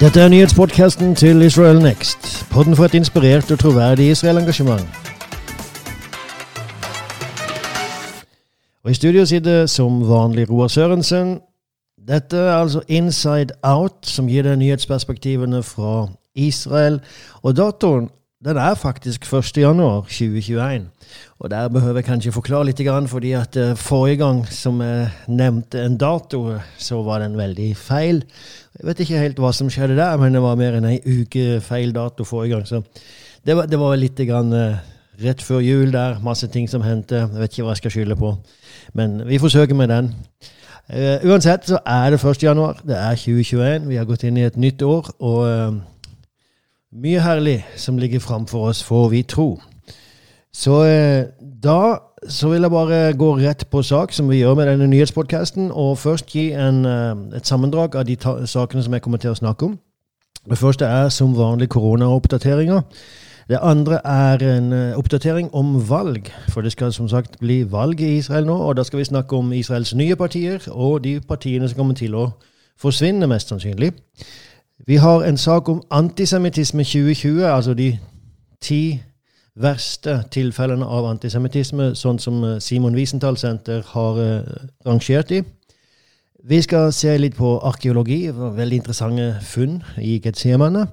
Dette er nyhetspodkasten til Israel Next. Podden for et inspirert og troverdig Israel-engasjement. Og I studio sitter som vanlig Roar Sørensen. Dette er altså Inside Out, som gir deg nyhetsperspektivene fra Israel. Og datoen den er faktisk 1.1.2021. Og der behøver jeg kanskje forklare litt, fordi at eh, forrige gang som jeg nevnte en dato, så var den veldig feil. Jeg vet ikke helt hva som skjedde der, men det var mer enn ei uke feil dato forrige gang. Så det var, det var litt grann, uh, rett før jul der. Masse ting som hendte. Jeg vet ikke hva jeg skal skylde på. Men vi forsøker med den. Uh, uansett så er det 1. januar. Det er 2021. Vi har gått inn i et nytt år. og... Uh, mye herlig som ligger framfor oss, får vi tro. Så eh, da så vil jeg bare gå rett på sak, som vi gjør med denne nyhetspodkasten, og først gi en, eh, et sammendrag av de sakene som jeg kommer til å snakke om. Det første er som vanlig koronaoppdateringer. Det andre er en uh, oppdatering om valg, for det skal som sagt bli valg i Israel nå. Og da skal vi snakke om Israels nye partier og de partiene som kommer til å forsvinne, mest sannsynlig. Vi har en sak om antisemittisme 2020, altså de ti verste tilfellene av antisemittisme, sånn som eh, Simon Wiesenthal Senter har uh, rangert i. Vi skal se litt på arkeologi, veldig interessante funn i Getsemane.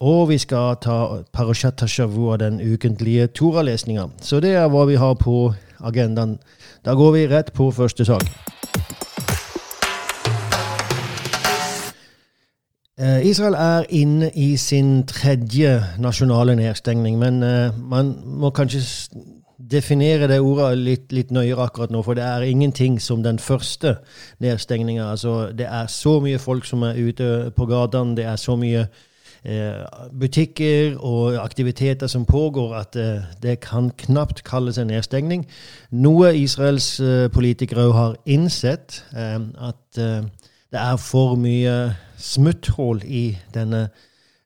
Og vi skal ta Parashat av den ukentlige Toralesninga. Så det er hva vi har på agendaen. Da går vi rett på første sak. Israel er inne i sin tredje nasjonale nedstengning, men eh, man må kanskje definere det ordet litt, litt, nøyere akkurat nå, for det er ingenting som den første nedstengninga. Altså, det er så mye folk som er ute på gatene, det er så mye eh, butikker og aktiviteter som pågår, at eh, det kan knapt kalles en nedstengning. Noe Israels eh, politikere har innsett, eh, at det er for mye smutthull i denne,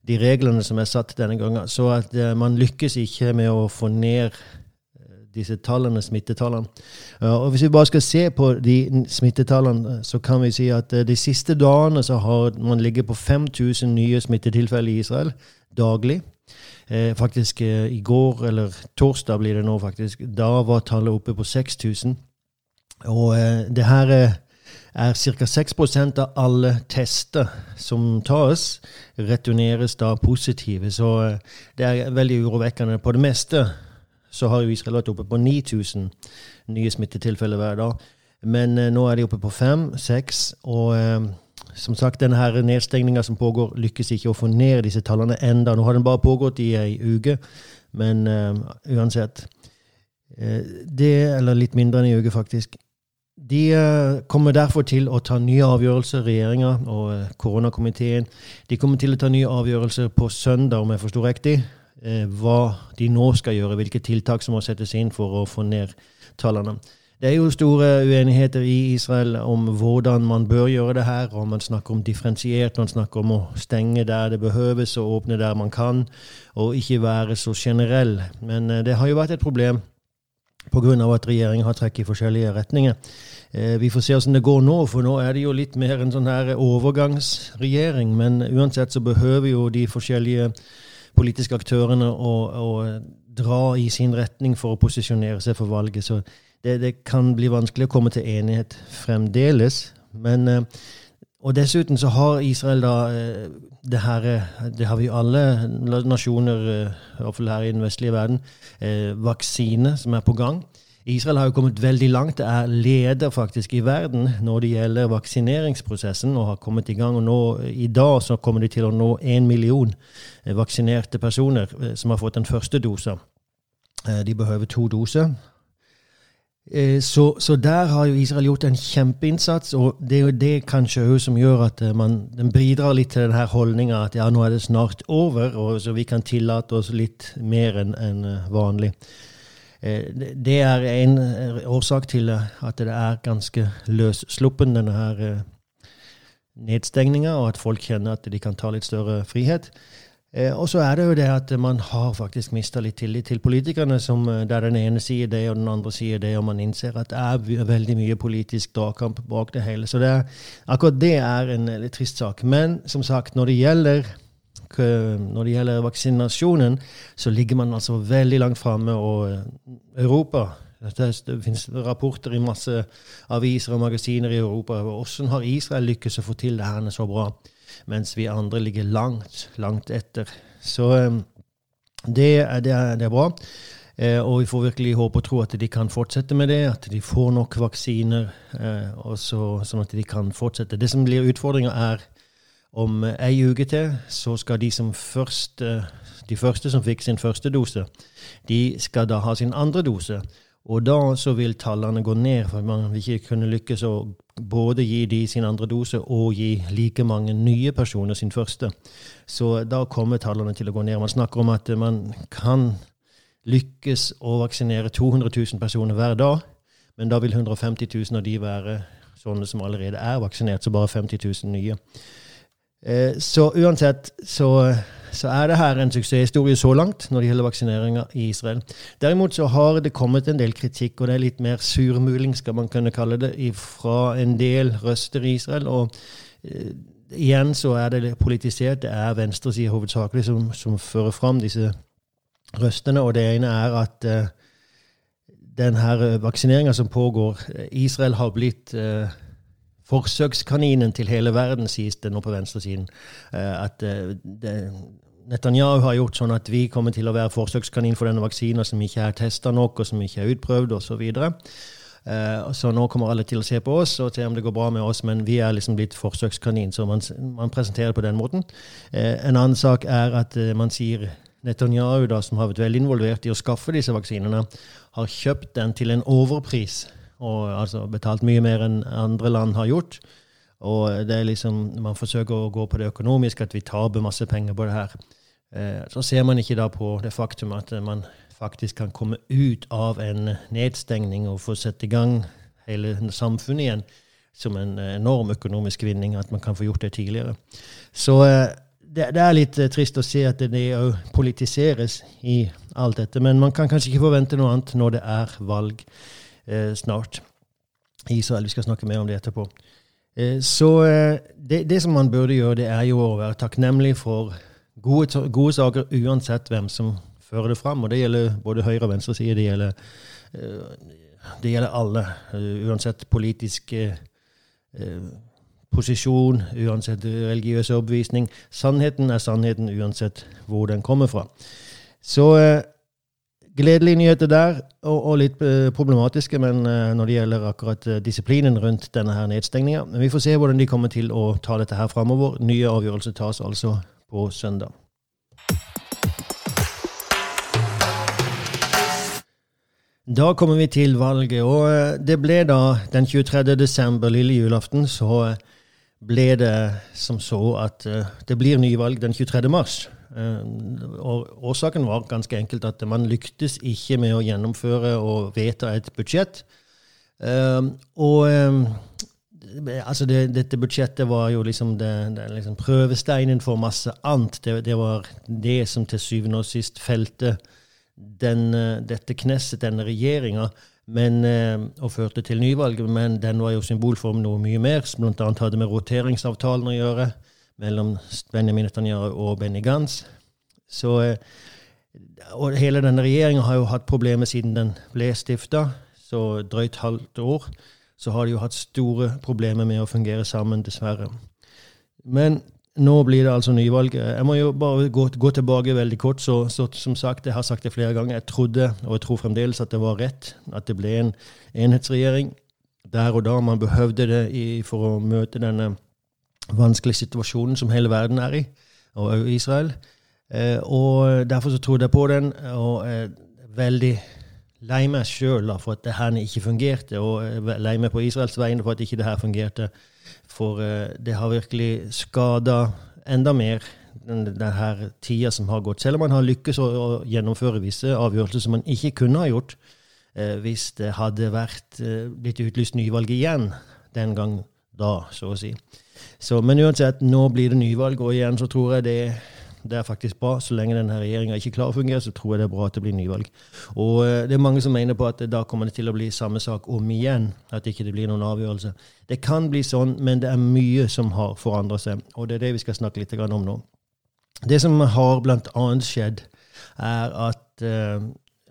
de reglene som er satt denne gangen. Så at uh, man lykkes ikke med å få ned eh, disse tallene, smittetallene. Uh, og Hvis vi bare skal se på de smittetallene, så kan vi si at de siste dagene så har man ligget på 5000 nye smittetilfeller i Israel daglig. faktisk i går, eller torsdag blir det nå, faktisk, da var tallet oppe på 6000. Og det her er er ca. 6% av alle tester som tas, returneres da positive. Så eh, det er veldig urovekkende. På det meste så har jo Israel vært oppe på 9000 nye smittetilfeller hver dag. Men eh, nå er de oppe på fem-seks. Og eh, som sagt, denne nedstengninga som pågår, lykkes ikke å få ned disse tallene enda. Nå har den bare pågått i ei uke, men uh, uansett. Det, eller litt mindre enn ei uke, faktisk. De eh, kommer derfor til å ta nye avgjørelser, regjeringa og eh, koronakomiteen. De kommer til å ta nye avgjørelser på søndag, om jeg forsto riktig, eh, hva de nå skal gjøre, hvilke tiltak som må settes inn for å få ned tallene. Det er jo store uenigheter i Israel om hvordan man bør gjøre det her. og Man snakker om differensiert, man snakker om å stenge der det behøves, og åpne der man kan, og ikke være så generell. Men det har jo vært et problem pga. at regjeringen har trekk i forskjellige retninger. Eh, vi får se hvordan det går nå, for nå er det jo litt mer en sånn her overgangsregjering. Men uansett så behøver jo de forskjellige politiske aktørene å, å dra i sin retning for å posisjonere seg for valget. Så det, det kan bli vanskelig å komme til enighet fremdeles. Men eh, og dessuten så har Israel da eh, det her Det har vi alle nasjoner, iallfall her i den vestlige verden, vaksine som er på gang. Israel har jo kommet veldig langt. Det er leder faktisk i verden når det gjelder vaksineringsprosessen, og har kommet i gang. og nå, I dag så kommer de til å nå én million eh, vaksinerte personer eh, som har fått den første dosen. Eh, de behøver to doser. Så, så, der har jo Israel gjort en kjempeinnsats, og det er jo det kanskje òg som gjør at man, den bidrar litt til denne holdninga at ja, nå er det snart over, og så vi kan tillate oss litt mer enn en vanlig. Eh, det er en eh, årsak til at det er ganske løssluppen, denne her eh, nedstengninga, og at folk kjenner at de kan ta litt større frihet. Eh, og så er det jo det at man har faktisk mista litt tillit til politikerne, som, eh, der den ene sier det, og den andre sier det, og man innser at det er veldig mye politisk dragkamp bak det hele. Så det er, akkurat det er en litt trist sak. Men som sagt, når det gjelder når det gjelder vaksinasjonen, så ligger man altså veldig langt framme. Og Europa det finnes rapporter i masse aviser og magasiner i Europa. Hvordan har Israel lykkes å få til det her så bra? Mens vi andre ligger langt, langt etter. Så um, det, er, det, er, det er bra. Eh, og vi får virkelig håpe og tro at de kan fortsette med det, at de får nok vaksiner, eh, så, sånn at de kan fortsette. Det som blir utfordringa, er om ei uke til så skal de som først, de første som fikk sin første dose, de skal da ha sin andre dose. Og da så vil tallene gå ned, for man vil ikke kunne lykkes å både gi de sin andre dose og gi like mange nye personer sin første. Så da kommer tallene til å gå ned. Man snakker om at man kan lykkes å vaksinere 200 000 personer hver dag, men da vil 150 000 av de være sånne som allerede er vaksinert, så bare 50 000 nye. Eh, så uansett så, så, er det her en suksesshistorie så langt når det gjelder vaksineringa i Israel. Derimot så har det kommet en del kritikk, og det er litt mer surmuling, skal man kunne kalle det, fra en del røster i Israel. Og uh, igjen så er det politisert. Det er venstresida hovedsakelig som, som, fører fram disse røstene. Og det ene er at uh, den her vaksineringa som pågår Israel har blitt uh, forsøkskaninen til hele verden, sies det nå på venstresiden. Eh, at eh, det, Netanyahu har gjort sånn at vi kommer til å være forsøkskanin for denne vaksina som ikke er testa nok, og som ikke er utprøvd, osv. videre. så nå kommer alle til å se på oss og se om det går bra med oss, men vi er liksom blitt forsøkskanin. Så man, man presenterer det på den måten. Uh, en annen sak er at uh, man sier Netanyahu, da, som har vært veldig involvert i å skaffe disse vaksinene, har kjøpt den til en overpris og altså betalt mye mer enn andre land har gjort. Og det er liksom, man forsøker å gå på det økonomiske, at vi taper masse penger på det her. Eh, så ser man ikke da på det faktum at man faktisk kan komme ut av en nedstengning og få sette i gang hele samfunnet igjen som en enorm økonomisk vinning, at man kan få gjort det tidligere. Så eh, det, det, er litt eh, trist å se at det òg politiseres i alt dette. Men man kan kanskje ikke forvente noe annet når det er valg eh, snart. Israel. Vi skal snakke mer om det etterpå. Eh, så eh, det, det, som man burde gjøre, det er jo å være takknemlig for gode, gode, saker uansett hvem som fører det fram. Og det gjelder både høyre og venstreside. Det gjelder, eh, det gjelder alle. Uansett politisk posisjon, uansett religiøs overbevisning. Sannheten er sannheten uansett hvor den kommer fra. Så Gledelige nyheter der, og, og litt uh, problematiske men uh, når det gjelder akkurat uh, disiplinen rundt denne her nedstengninga. Men vi får se hvordan de kommer til å ta dette her framover. Nye avgjørelser tas altså på søndag. Da kommer vi til valget, og det ble da den 23. desember, lille julaften, så ble det som så at det blir nyvalg den 23. mars. Eh, og Årsaken var ganske enkelt at man lyktes ikke med å gjennomføre og vedta et budsjett. Eh, og eh, altså det, dette budsjettet var jo liksom, det, det liksom prøvesteinen for masse annet. Det, var det som til syvende og sist felte den, dette Knesset, denne regjeringa, og førte til nyvalg. Men den var jo symbol for noe mye mer, som bl.a. hadde med roteringsavtalen å gjøre mellom Benjamin Netanyahu og Benny Gantz. Så, eh, og hele denne regjeringa har jo hatt problemer siden den ble stifta. Så drøyt halvt år så har de jo hatt store problemer med å fungere sammen, dessverre. Men nå blir det altså nyvalg. Jeg må jo bare gå, gå tilbake veldig kort. Så, så, som sagt, jeg har sagt det flere ganger, jeg trodde, og jeg tror fremdeles, at det var rett. At det ble en enhetsregjering der og da. Man behøvde det i, for å møte denne vanskelige situasjonen som hele verden er i, og Israel. Eh, og Derfor så trodde jeg på den, og er veldig lei meg sjøl for at det her ikke fungerte, og lei meg på Israels vegne for at ikke det her fungerte. For eh, det har virkelig skada enda mer den, den her tida som har gått. Selv om man har lykkes å, gjennomføre visse avgjørelser som man ikke kunne ha gjort eh, hvis det hadde vært eh, blitt utlyst nyvalg igjen den gang da, så å si. Så, men uansett, nå blir det nyvalg, og igjen så tror jeg det Det er faktisk bra. Så lenge denne regjeringa ikke klarer å fungere, så tror jeg det er bra at det blir nyvalg. Og det er mange som mener på at da kommer det til å bli samme sak om igjen. At ikke det blir noen avgjørelse. Det kan bli sånn, men det er mye som har forandret seg. Og det er det vi skal snakke litt om nå. Det som har annet skjedd, er at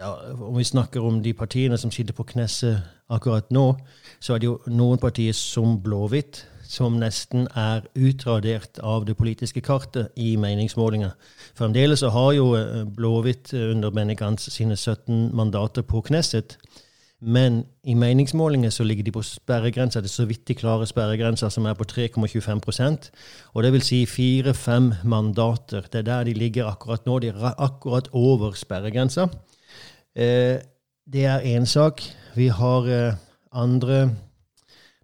ja, Om vi snakker om de partiene som sitter på Knesset akkurat nå, så er det jo noen partier som Blåhvitt som nesten er utradert av det politiske kartet i meningsmålinger. Fremdeles så har jo eh, Blåhvitt eh, under Benny Gantz sine 17 mandater på Knesset. Men i meningsmålinger så ligger de på sperregrensa. Det er så vidt de klarer sperregrensa, som er på 3,25% Og det vil si fire-fem mandater. Det er der de ligger akkurat nå. De er akkurat over sperregrensa. Eh, det er én sak. Vi har andre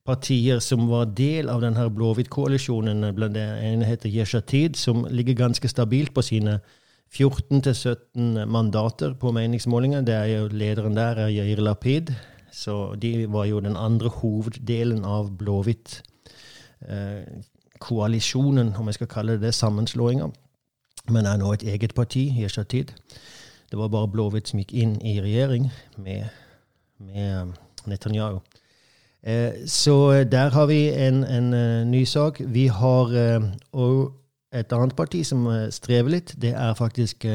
partier som var del av denne blå-hvitt-koalisjonen. Ene heter Yeshatid, som ligger ganske stabilt på sine 14-17 mandater på meningsmålinger. Det er jo Lederen der er Yair Lapid. Så de var jo den andre hoveddelen av blå-hvitt-koalisjonen, eh, om jeg skal kalle det det, sammenslåinga. Men er nå et eget parti, Yeshatid. Det var bare blå-hvitt som gikk inn i regjering med, med Netanyahu. Eh, så der har vi en, en eh, ny sak. Vi har òg eh, et annet parti som strever litt. Det er faktisk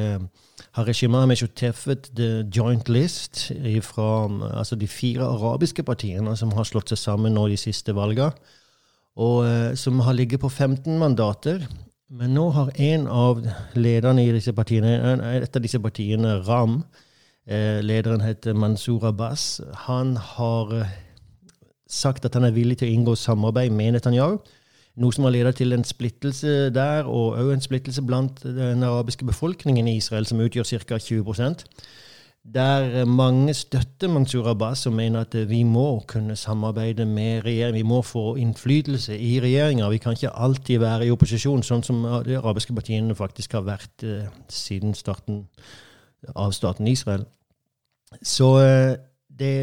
Harishima Meshotefet The Joint List fra altså de fire arabiske partiene som har slått seg sammen nå de siste valgene. Og som har ligget på 15 mandater. Men nå har en av lederne i disse partiene, et av disse partiene, Ram, lederen heter Mansour Abbas, han har sagt at han er villig til å inngå samarbeid med Netanyahu. Noe som har ledet til en splittelse der, og òg en splittelse blant den arabiske befolkningen i Israel, som utgjør ca. 20 Der mange støtter Mansour Abbas og mener at vi må kunne samarbeide med regjeringen. Vi må få innflytelse i regjeringa. Vi kan ikke alltid være i opposisjon, sånn som de arabiske partiene faktisk har vært eh, siden starten av staten Israel. Så eh, det,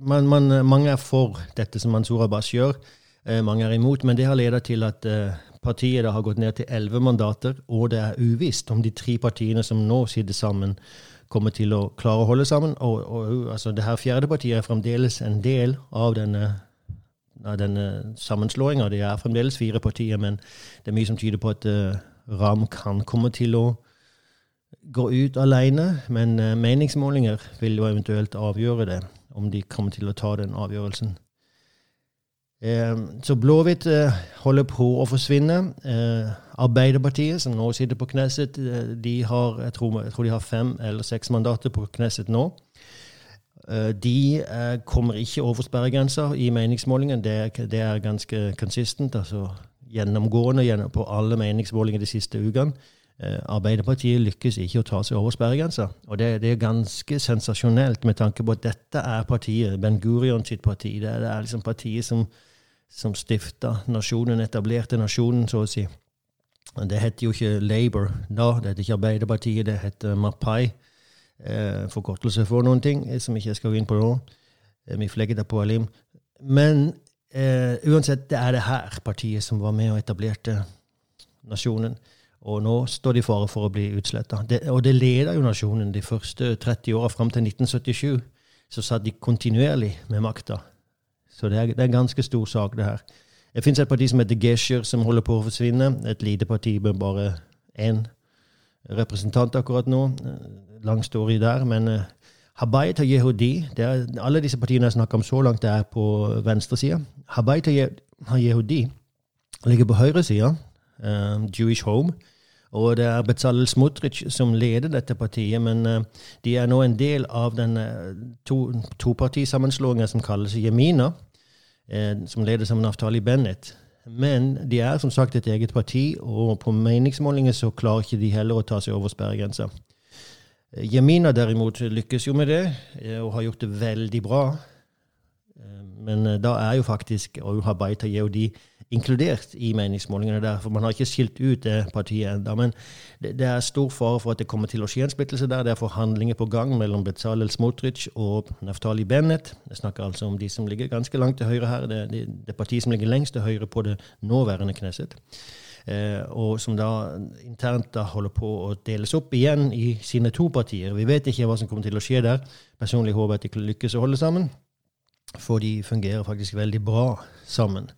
man, man, mange er for dette som Mansour Abbas gjør. Eh, mange er imot, men det har ledet til at eh, partiet har gått ned til elleve mandater, og det er uvisst om de tre partiene som nå sitter sammen, kommer til å klare å holde sammen. Og, og altså, det her fjerde partiet er fremdeles en del av denne, av denne sammenslåinga. Det er fremdeles fire partier, men det er mye som tyder på at uh, Ram kan komme til å gå ut alene, men uh, meningsmålinger vil jo eventuelt avgjøre det, om de kommer til å ta den avgjørelsen. Uh, så Blåhvitt uh, holder på å forsvinne. Arbeiderpartiet, som nå sitter på Knesset, de har, jeg tror, jeg tror, de har fem eller seks mandater på Knesset nå. De kommer ikke over sperregrensa i meningsmålingen. Det, det, er ganske consistent, altså gjennomgående på alle meningsmålinger de siste ukene. Eh, Arbeiderpartiet lykkes ikke å ta seg over sperregrensa. Og det, det, er ganske sensasjonelt med tanke på at dette er partiet, Ben Gurion sitt parti. Det er, det er liksom partiet som, som stifta nasjonen, etablerte nasjonen, så å si. Det het jo ikke Labour da, det het ikke Arbeiderpartiet, det het Mapai. Eh, forkortelse for noen ting eh, som ikke jeg skal gå inn på nå. Eh, vi flegget det på Alim. Men eh, uansett, det er det her partiet som var med og etablerte nasjonen. Og nå står de i fare for å bli utsletta. Og det leder jo nasjonen de første 30 åra fram til 1977. Så satt de kontinuerlig med makta. Så det er, det er, en ganske stor sak, det her. Det fins et parti som heter Gesher, som holder på å forsvinne. Et lite parti med bare én representant akkurat nå. Lang story der. Men uh, Habayit og Yehudi Alle disse partiene jeg snakker om så langt, det er på venstresida. Habayet og Yehudi ligger på høyresida. Uh, Jewish Home. Og det er Bezalel Smutrich som leder dette partiet, men uh, de er nå en del av den uh, to, topartisammenslåinga som kalles Jemina, som ledes av Naftali Bennett. Men de er som sagt et eget parti, og på meningsmålinger så klarer ikke de heller å ta seg over sperregrensa. Jemina derimot lykkes jo med det, og har gjort det veldig bra. Men da er jo faktisk Habaita Yehudi inkludert i meningsmålingene der. For man har ikke skilt ut det partiet ennå. Men det, det, er stor fare for at det kommer til å skje en splittelse der. Det er forhandlinger på gang mellom Bezalel Smotrich og Naftali Bennett. Jeg snakker altså om de som ligger ganske langt til høyre her. Det, det, partiet som ligger lengst til høyre på det nåværende Knesset. og som da internt da holder på å deles opp igjen i sine to partier. Vi vet ikke hva som kommer til å skje der. Personlig håper jeg at de lykkes å holde sammen, for de fungerer faktisk veldig bra sammen.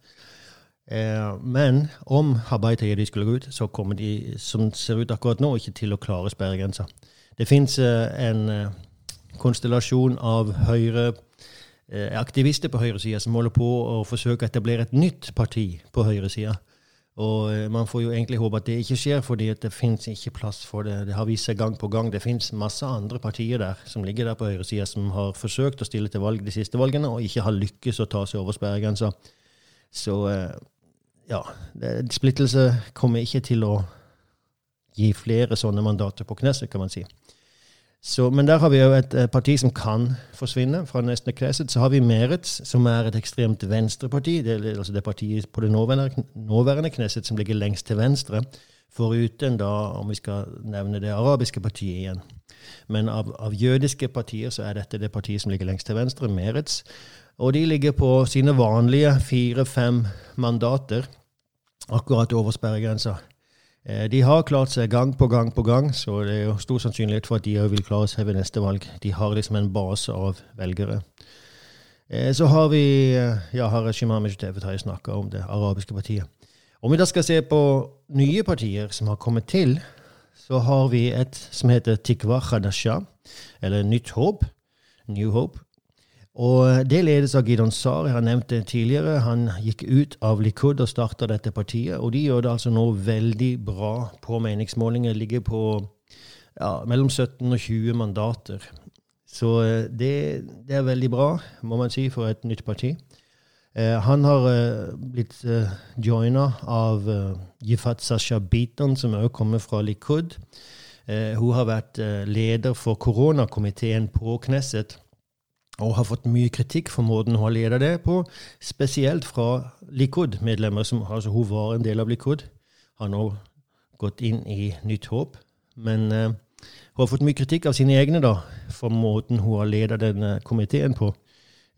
Men om Habaytayedi skulle gå ut, så kommer de, som ser ut akkurat nå, ikke til å klare sperregrensa. Det fins en konstellasjon av høyre aktivister på høyresida som holder på å forsøke å etablere et nytt parti på høyresida. Og eh, man får jo egentlig håpe at det ikke skjer, fordi det fins ikke plass for det. Det har vist seg gang på gang. Det fins masse andre partier der som ligger der på høyresida, som har forsøkt å stille til valg de siste valgene, og ikke har lykkes å ta seg over sperregrensa. Så eh, ja, splittelse kommer ikke til å gi flere sånne mandater på Knesset, kan man si. Så, men der har vi jo et, et parti som kan forsvinne fra Nesna Knesset. Så har vi Merets, som er et ekstremt venstreparti. Det altså det partiet på det nåværende, nåværende Knesset som ligger lengst til venstre. Foruten da, om vi skal nevne det arabiske partiet igjen. Men av, av jødiske partier så er dette det partiet som ligger lengst til venstre, Merets. Og de ligger på sine vanlige fire-fem mandater, akkurat over sperregrensa. Eh, de har klart seg gang på gang på gang, så det er jo stor sannsynlighet for at de òg vil klare seg ved neste valg. De har liksom en base av velgere. Eh, så har vi eh, ja, har Shimam Ejtevet har snakka om det arabiske partiet. Om vi da skal se på nye partier som har kommet til, så har vi et som heter Tikva Khadasha, eller Nytt Håp. New Hope. Og Det ledes av Gidon Sar. Jeg har nevnt det tidligere. Han gikk ut av Likud og starta dette partiet. Og de gjør det altså nå veldig bra på meningsmålinger. Ligger på ja, mellom 17 og 20 mandater. Så eh, det, det, er veldig bra, må man si, for et nytt parti. Eh, han har eh, blitt eh, joina av eh, Yifat Sasha Bitan, som også kommer fra Likud. Eh, hun har vært eh, leder for koronakomiteen på Knesset og har fått mye kritikk for måten hun har ledet det på, spesielt fra Likud-medlemmer. som altså Hun var en del av Likud, har nå gått inn i Nytt Håp. Men uh, hun har fått mye kritikk av sine egne da, for måten hun har ledet denne komiteen på.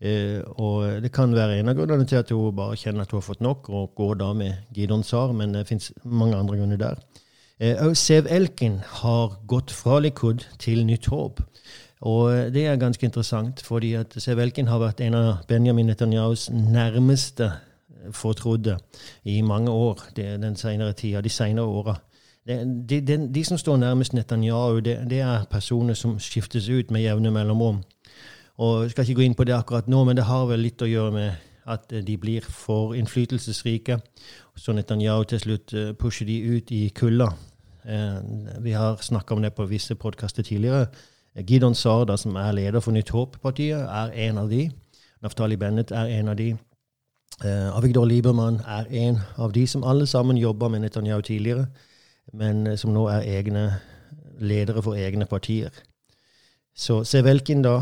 Uh, og det kan være en av grunnene til at hun bare kjenner at hun har fått nok, og går da med Gidon Sar, men det fins mange andre grunner der. Uh, Sev Elkin har gått fra Likud til Nytt Håp. Og det er ganske interessant, fordi at Sevelkin har vært en av Benjamin Netanyahus nærmeste fortrodde i mange år den senere tida, de senere åra. De, de, de, som står nærmest Netanyahu, det, det, er personer som skiftes ut med jevne mellomrom. Og Jeg skal ikke gå inn på det akkurat nå, men det har vel litt å gjøre med at de blir for innflytelsesrike. Så Netanyahu til slutt eh, pusher de ut i kulda. Eh, vi har snakka om det på visse podkaster tidligere Gidon Sarda, som er leder for Nytt Håp-partiet, er en av de. Naftali Bennett er en av de. Uh, Avigdor Liebermann er en av de som alle sammen jobba med Netanyahu tidligere, men uh, som nå er egne ledere for egne partier. Så Sevelkin da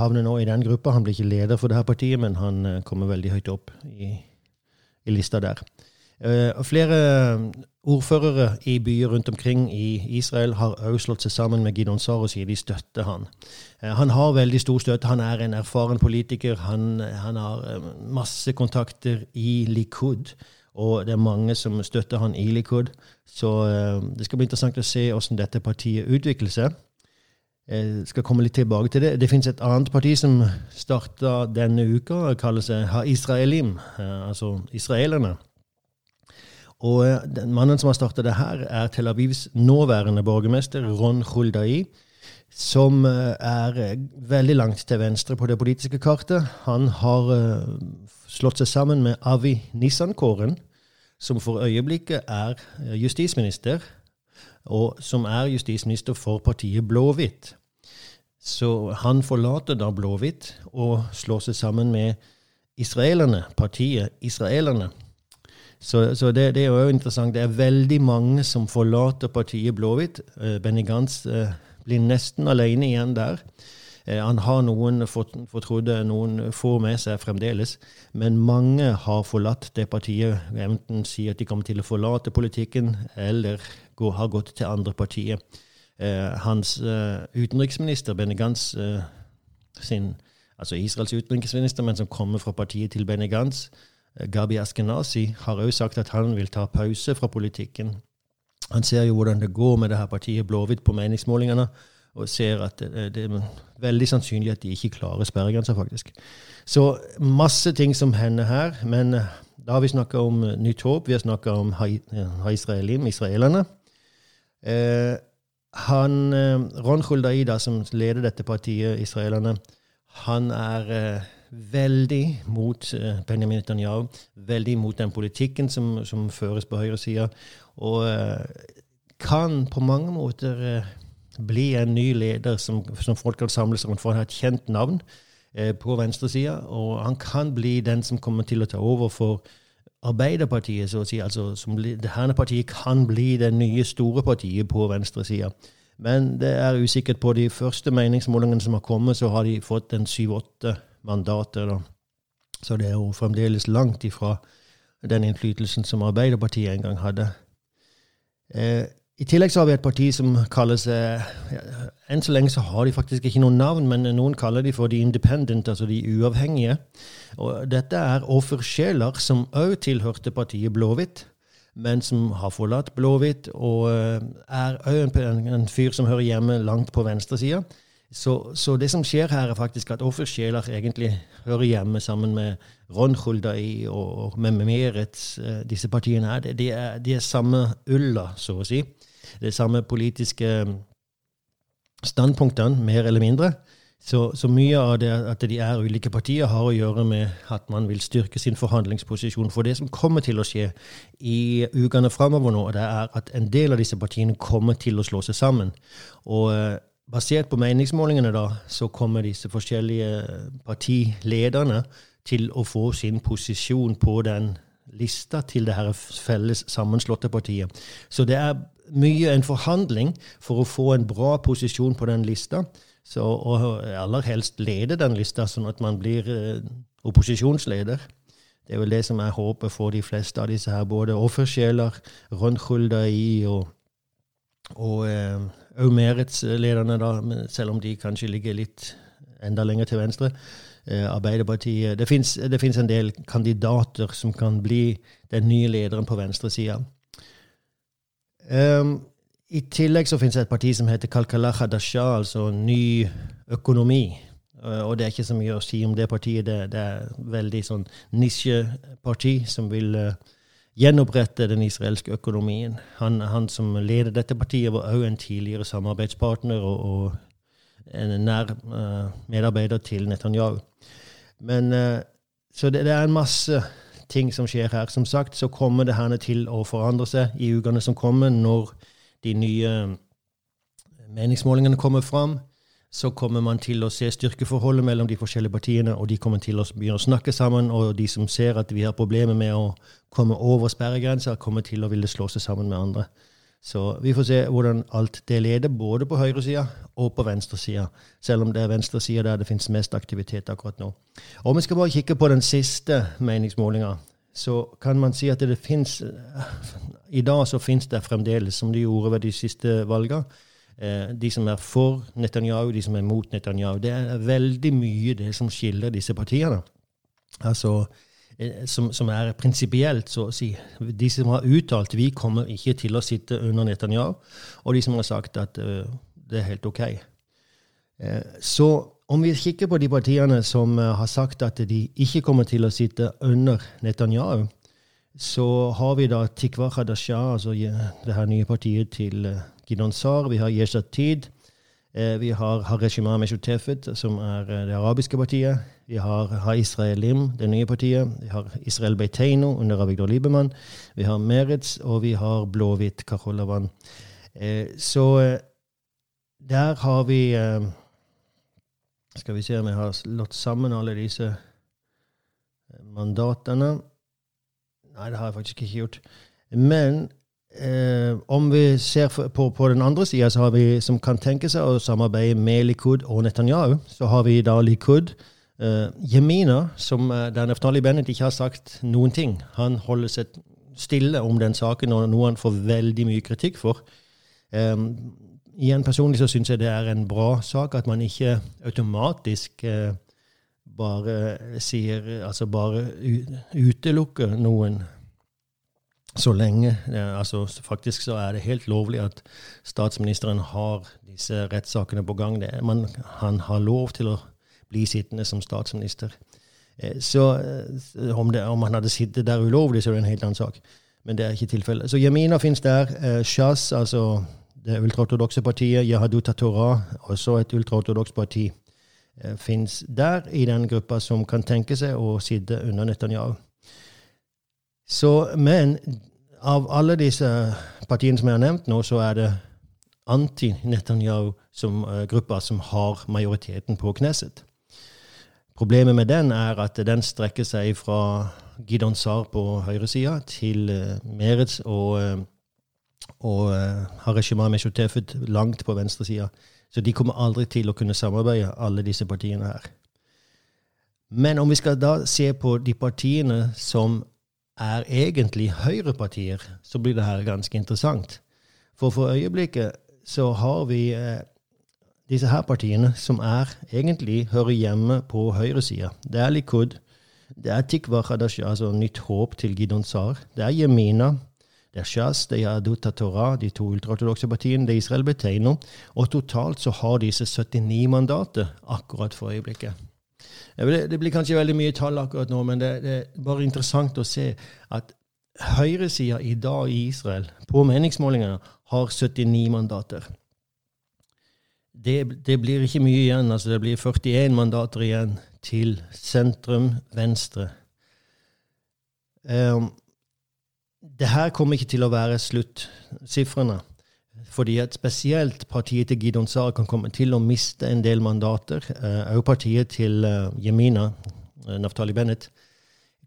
havner nå i den gruppa. Han blir ikke leder for det her partiet, men han uh, kommer veldig høyt opp i, i lista der. flere Ordførere i byer rundt omkring i Israel har også slått seg sammen med Gidon Sar og sier de støtter han. Eh, han har veldig stor støtte. Han er en erfaren politiker. Han, han har eh, masse kontakter i Likud. Og det er mange som støtter han i Likud. Så eh, det skal bli interessant å se hvordan dette partiet utvikler seg. Jeg skal komme litt tilbake til det. Det finnes et annet parti som starta denne uka, kaller seg Ha-Israelim, altså israelerne. Og eh, den mannen som har starta det her, er Tel Avivs nåværende borgermester, Ron Huldai, som eh, er eh, veldig langt til venstre på det politiske kartet. Han har slått seg sammen med Avi Nissan-kåren, som for øyeblikket er justisminister, og som er justisminister for partiet Blåhvitt. Så han forlater da Blåhvitt og slår seg sammen med israelerne, partiet Israelerne. Så, så det, det, er jo interessant. Det er veldig mange som forlater partiet Blåhvitt. Uh, Benny Gantz uh, blir nesten alene igjen der. Uh, han har noen fortrodde, noen får med seg fremdeles, men mange har forlatt det partiet. Enten sier at de kommer til å forlate politikken, eller går, har gått til andre partier. hans utenriksminister, Benny Gantz, sin, altså Israels utenriksminister, men som kommer fra partiet til Benny Gantz, Gabi Askenazi har òg sagt at han vil ta pause fra politikken. Han ser jo hvordan det går med det her partiet Blåhvitt på meningsmålingene, og ser at det, er veldig sannsynlig at de ikke klarer sperregrensa, faktisk. Så masse ting som hender her. Men da har vi snakka om Nytt Håp, vi har snakka om Ha-Israelim, israelerne. Eh, han, eh, Ron Khuldaida, som leder dette partiet, israelerne, han er eh, veldig mot eh, Benjamin Netanyahu. Veldig mot den politikken som, som føres på høyresida. Og eh, kan på mange måter eh, bli en ny leder som, som folk kan samles rundt for han har et kjent navn på venstresida. Og han kan bli den som kommer til å ta over for Arbeiderpartiet, så å si. Altså, som, herne partiet kan bli det nye store partiet på venstresida. Men det er usikkert. På de første meningsmålingene som har kommet, så har de fått en syv-åtte mandater. Da. Så det er jo fremdeles langt ifra den innflytelsen som Arbeiderpartiet en gang hadde. Eh, I tillegg så har vi et parti som kaller seg ja, Enn så lenge så har de faktisk ikke noe navn, men noen kaller de for de independent, altså de uavhengige. Og dette er offersjeler som òg tilhørte partiet Blåhvitt men som har forlatt Blåhvitt, og eh, er òg en, en, fyr som hører hjemme langt på venstresida. Så, så det som skjer her, er faktisk at offersjeler egentlig hører hjemme sammen med Ron Huldai og med Meret, Eh, disse partiene her, de er, de er samme ulla, så å si. Det er samme politiske standpunktene, mer eller mindre. Så, så, mye av det at de er ulike partier, har å gjøre med at man vil styrke sin forhandlingsposisjon. For det som kommer til å skje i ukene framover nå, det er at en del av disse partiene kommer til å slå seg sammen. Og eh, basert på meningsmålingene da, så kommer disse forskjellige partilederne til å få sin posisjon på den lista til det her felles sammenslåtte partiet. Så det er mye en forhandling for å få en bra posisjon på den lista. Så, og aller helst lede den lista, sånn at man blir eh, opposisjonsleder. Det er vel det som er håpet for de fleste av disse her, både offersjeler, Ron i og, og eh, Meretz-lederne, da, selv om de kanskje ligger litt enda lenger til venstre. Eh, Arbeiderpartiet Det fins en del kandidater som kan bli den nye lederen på venstresida. Um, i tillegg så finnes det et parti som heter Kalkalacha Dasha, altså Ny økonomi. Uh, og det er ikke så mye å si om det partiet. Det, det er veldig sånn nisjeparti som vil uh, gjenopprette den israelske økonomien. Han, han, som leder dette partiet, var òg en tidligere samarbeidspartner og, og en nær uh, medarbeider til Netanyahu. Men uh, Så det, det, er en masse ting som skjer her. Som sagt så kommer det her til å forandre seg i ukene som kommer, når de nye meningsmålingene kommer fram, så kommer man til å se styrkeforholdet mellom de forskjellige partiene, og de kommer til å begynne å snakke sammen. Og de som ser at vi har problemer med å komme over sperregrensa, kommer til å ville slå seg sammen med andre. Så vi får se hvordan alt det leder, både på høyresida og på venstresida. Selv om det er venstresida der det finnes mest aktivitet akkurat nå. Og vi skal bare kikke på den siste meningsmålinga så kan man si at det fins I dag så finnes det fremdeles, som de gjorde ved de siste valgene, de som er for Netanyahu, de som er mot Netanyahu. Det er veldig mye det som skiller disse partiene. Altså, eh, som, som er prinsipielt, så å si. De som har uttalt vi kommer ikke til å sitte under Netanyahu, og de som har sagt at uh, det er helt OK. Uh, så om vi kikker på de partiene som eh, har sagt at de ikke kommer til å sitte under Netanyahu, så har vi da Tikva Khadasha, altså det her nye partiet til eh, Gidon Sar. Vi har Yeshatid. Eh, vi har Hareshima Meshutefet, som er det arabiske partiet. Vi har, Ha-Israelim, det nye partiet. Vi har Israel Beiteino under Avigdor Liebermann. Vi har Meretz, og vi har Blåhvitt Kaholavan. Så der har vi skal vi se om jeg har slått sammen alle disse eh, mandatene. Nei, det har jeg faktisk ikke gjort. Men eh, om vi ser på, på den andre sida, som kan tenke seg å samarbeide med Likud og Netanyahu, så har vi da Likud. Eh, Jemina, som eh, der Neftali Bennett ikke har sagt noen ting. Han holder seg stille om den saken, og noe han får veldig mye kritikk for. Eh, igjen personlig så syns jeg det er en bra sak at man ikke automatisk eh, bare sier Altså bare utelukker noen så lenge altså Faktisk så er det helt lovlig at statsministeren har disse rettssakene på gang. Det, man, han har lov til å bli sittende som statsminister. Eh, så eh, om, det, om han hadde sittet der ulovlig, så er det en helt annen sak. Men det er ikke tilfellet. Så Jemina finnes der. Shaz, Shas, altså det ultraortodokse partiet, Jahadut Torah, også et ultraortodoks parti, finnes der i den gruppa som kan tenke seg å sitte under Netanyahu. Så, men av alle disse partiene som jeg har nevnt nå, så er det anti-Netanyahu-gruppa som har majoriteten på Knesset. Problemet med den er at den strekker seg fra Gidon Sar på høyresida til uh, Meretz og, uh, og uh, Hareshima Meshotefet langt på venstresida. Så de kommer aldri til å kunne samarbeide, alle disse partiene her. Men om vi skal da se på de partiene som er egentlig høyrepartier, så blir det her ganske interessant. For for øyeblikket så har vi eh, disse her partiene som er egentlig hører hjemme på høyresida. Det er Likud, det er Tikva Khadashi, altså Nytt håp til Gidon Sar. Det er Yemina, det er de Aduta Torah, de to ultraortodokse partiene, det Israel betegner. Og totalt så har disse 79 mandater akkurat for øyeblikket. Det blir kanskje veldig mye tall akkurat nå, men det, er bare interessant å se at høyresida i dag i Israel, på meningsmålingene, har 79 mandater. Det, det, blir ikke mye igjen. altså Det blir 41 mandater igjen til sentrum venstre. Um, det her kommer ikke til å være sluttsifrene. Fordi at spesielt partiet til Gidon Sar kan komme til å miste en del mandater. Òg uh, partiet til Jemina, uh, Naftali Bennett,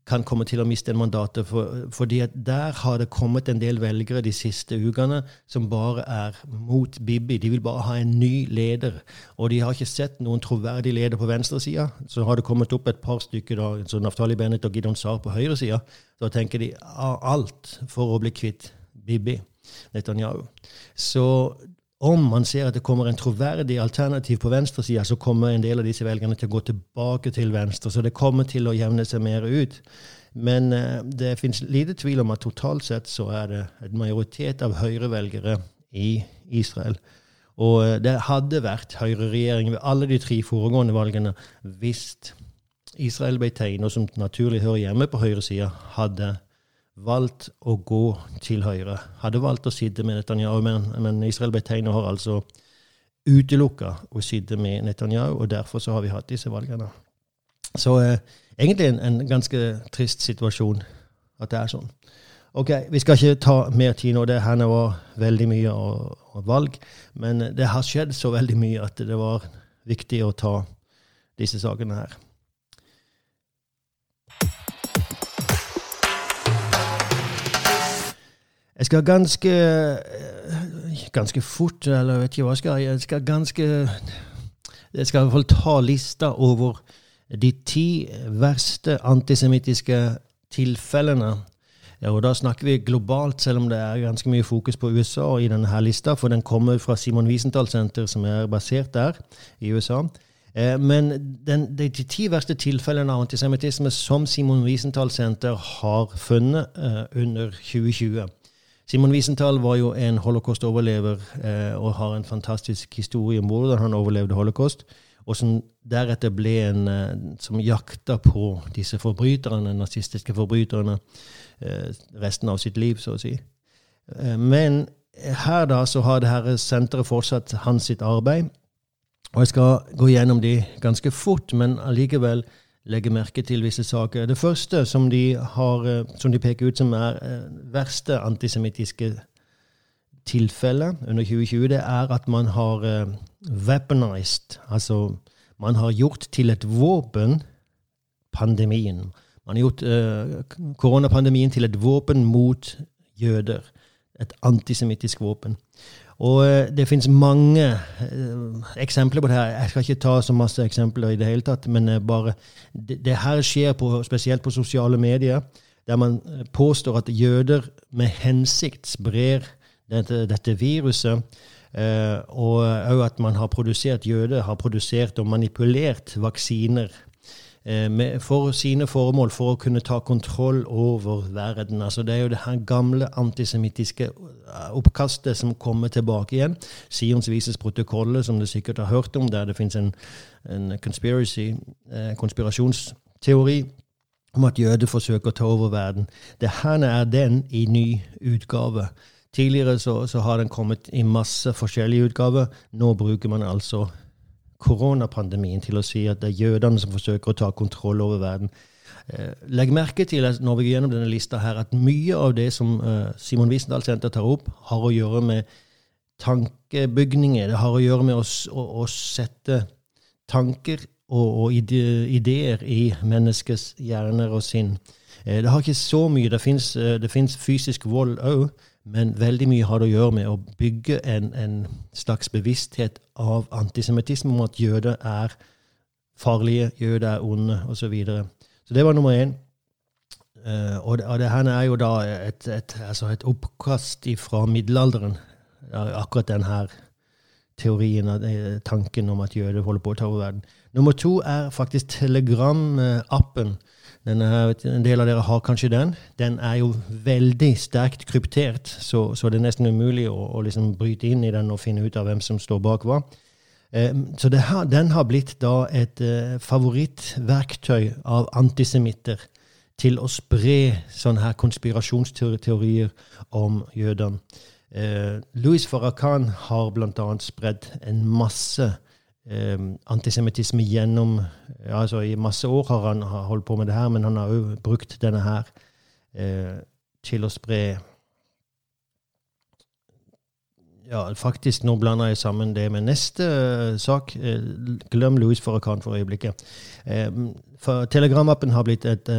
kan komme til å miste en mandatet. For, fordi der har det kommet en del velgere de siste ukene som bare er mot Bibi. De vil bare ha en ny leder. Og de har ikke sett noen troverdig leder på venstresida. Så har det kommet opp et par stykker, da, så Naftali Bennett og Gidon Sar på høyresida. Da tenker de alt for å bli kvitt Bibi. Netanyahu. Så om man ser at det kommer en troverdig alternativ på venstresida, så kommer en del av disse velgerne til å gå tilbake til venstre. Så det kommer til å jevne seg mer ut. Men uh, det finnes lite tvil om at totalt sett så er det en majoritet av høyrevelgere i Israel. Og uh, det hadde vært høyreregjering ved alle de tre foregående valgene hvis Israel Beiteino, som naturlig hører hjemme på høyresida, hadde valgt å gå til høyre. Hadde valgt å sitte med Netanyahu, men, men Israel Beteino har altså utelukka å sitte med Netanyahu, og derfor så har vi hatt disse valgene. Så eh, egentlig en, en, ganske trist situasjon at det er sånn. Ok, Vi skal ikke ta mer tid nå. Det her var veldig mye og, og valg, men det har skjedd så veldig mye at det var viktig å ta disse sakene her. Jeg skal ganske eh, ganske fort, eller jeg vet ikke hva jeg skal Jeg skal ganske Jeg skal i hvert fall ta lista over de ti verste antisemittiske tilfellene. Og Da snakker vi globalt, selv om det er ganske mye fokus på USA i denne her lista, for den kommer fra Simon Wiesenthal Senter, som er basert der i USA. Eh, men den, de, ti verste tilfellene av antisemittisme som Simon Wiesenthal Senter har funnet uh, under 2020 Simon Wiesenthal var jo en holocaust-overlever eh, og har en fantastisk historie om hvordan han overlevde holocaust. Og som deretter ble en eh, som jakta på disse forbryterne, nazistiske forbryterne eh, resten av sitt liv, så å si. Eh, men her da så har det her senteret fortsatt hans sitt arbeid. Og jeg skal gå gjennom de ganske fort, men allikevel legge merke til visse saker. Det første som de, har, eh, som de peker ut som er eh, verste antisemittiske tilfelle under 2020, det er at man har uh, weaponized, altså man har gjort til et våpen pandemien. Man har gjort koronapandemien til et våpen mot jøder. Et antisemittisk våpen. Og eh, det finnes mange uh, eksempler på det her. Jeg skal ikke ta så masse eksempler i det hele tatt, men uh, bare det, det, her skjer på, spesielt på sosiale medier, der man påstår at jøder med hensikt sprer dette, dette viruset. Uh, og òg at man har produsert jøder har produsert og manipulert vaksiner eh, med, for sine formål for å kunne ta kontroll over verden. Altså Det er jo det her gamle antisemittiske oppkastet som kommer tilbake igjen. Sions vises protokollet, som du sikkert har hørt om, der det fins en, en eh, konspirasjonsteori om at jøder forsøker å ta over verden. Det her er den i ny utgave. Tidligere så, så, har den kommet i masse forskjellige utgaver. Nå bruker man altså koronapandemien til å si at det er jødene som forsøker å ta kontroll over verden. Eh, legg merke til når vi går gjennom denne lista her, at mye av det som eh, Simon Wiesendahl Senter tar opp, har å gjøre med tankebygninger. Det har å gjøre med å, å, å sette tanker og, og ideer i menneskets hjerner og sinn. Eh, det har ikke så mye. Det fins eh, fysisk vold òg, men veldig mye har det å gjøre med å bygge en, en slags bevissthet av antisemittisme, om at jøder er farlige, jøder er onde, osv. Så, videre. så det var nummer én. Uh, og, det, og det her er jo da et, et, altså et oppkast fra middelalderen, akkurat den her teorien, tanken om at jøder holder på å ta over verden. Nummer to er faktisk Telegram-appen. En del av dere har kanskje den. Den er jo veldig sterkt kryptert, så, så det er nesten umulig å, å liksom bryte inn i den og finne ut av hvem som står bak hva. Eh, så har, den har blitt da et eh, favorittverktøy av antisemitter til å spre sånne her konspirasjonsteorier om jødene. Eh, Louis Farrakhan har bl.a. spredd en masse eh, antisemittisme gjennom altså I masse år har han holdt på med det her, men han har òg brukt denne her eh, til å spre ja, faktisk, nå blander jeg sammen det med neste uh, sak. Uh, glem Louis Farrakhan for øyeblikket. Uh, for Telegramappen har blitt et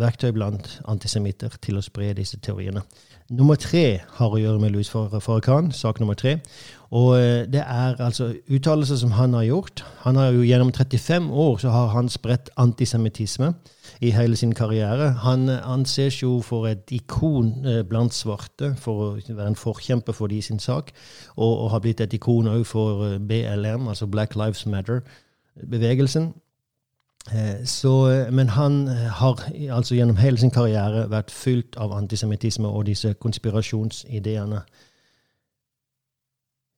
verktøy blant antisemitter til å spre disse teoriene. Nummer tre har å gjøre med Louis Farrakhan, sak nummer tre. Og eh, det er altså uttalelser som han har gjort. Han har jo Gjennom 35 år så har han spredt antisemittisme i hele sin karriere. Han eh, anses jo for et ikon eh, blant svarte, for å være en forkjemper for de sin sak, og, og har blitt et ikon òg for BLM, altså Black Lives Matter-bevegelsen. Så, men han har altså gjennom hele sin karriere vært fylt av antisemittisme og disse konspirasjonsideene.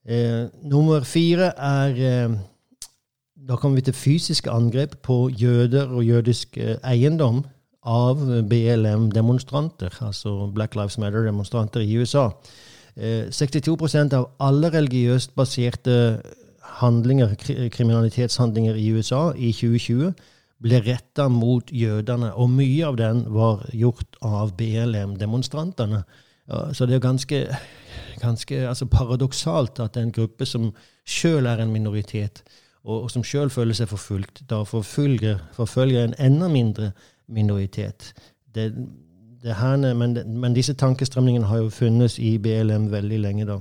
Eh, nummer fire er eh, Da kommer vi til fysiske angrep på jøder og jødisk eh, eiendom av BLM-demonstranter, altså Black Lives Matter-demonstranter i USA. 62 eh, av alle religiøst baserte handlinger, kriminalitetshandlinger i USA i 2020 ble retta mot jødene, og mye av den var gjort av BLM-demonstrantene. Så det er ganske ganske altså paradoksalt at en gruppe som sjøl er en minoritet, og, som sjøl føler seg forfulgt, da forfølger, forfølger en enda mindre minoritet. Det, det herne, men, men, disse tankestrømningene har jo funnes i BLM veldig lenge, da.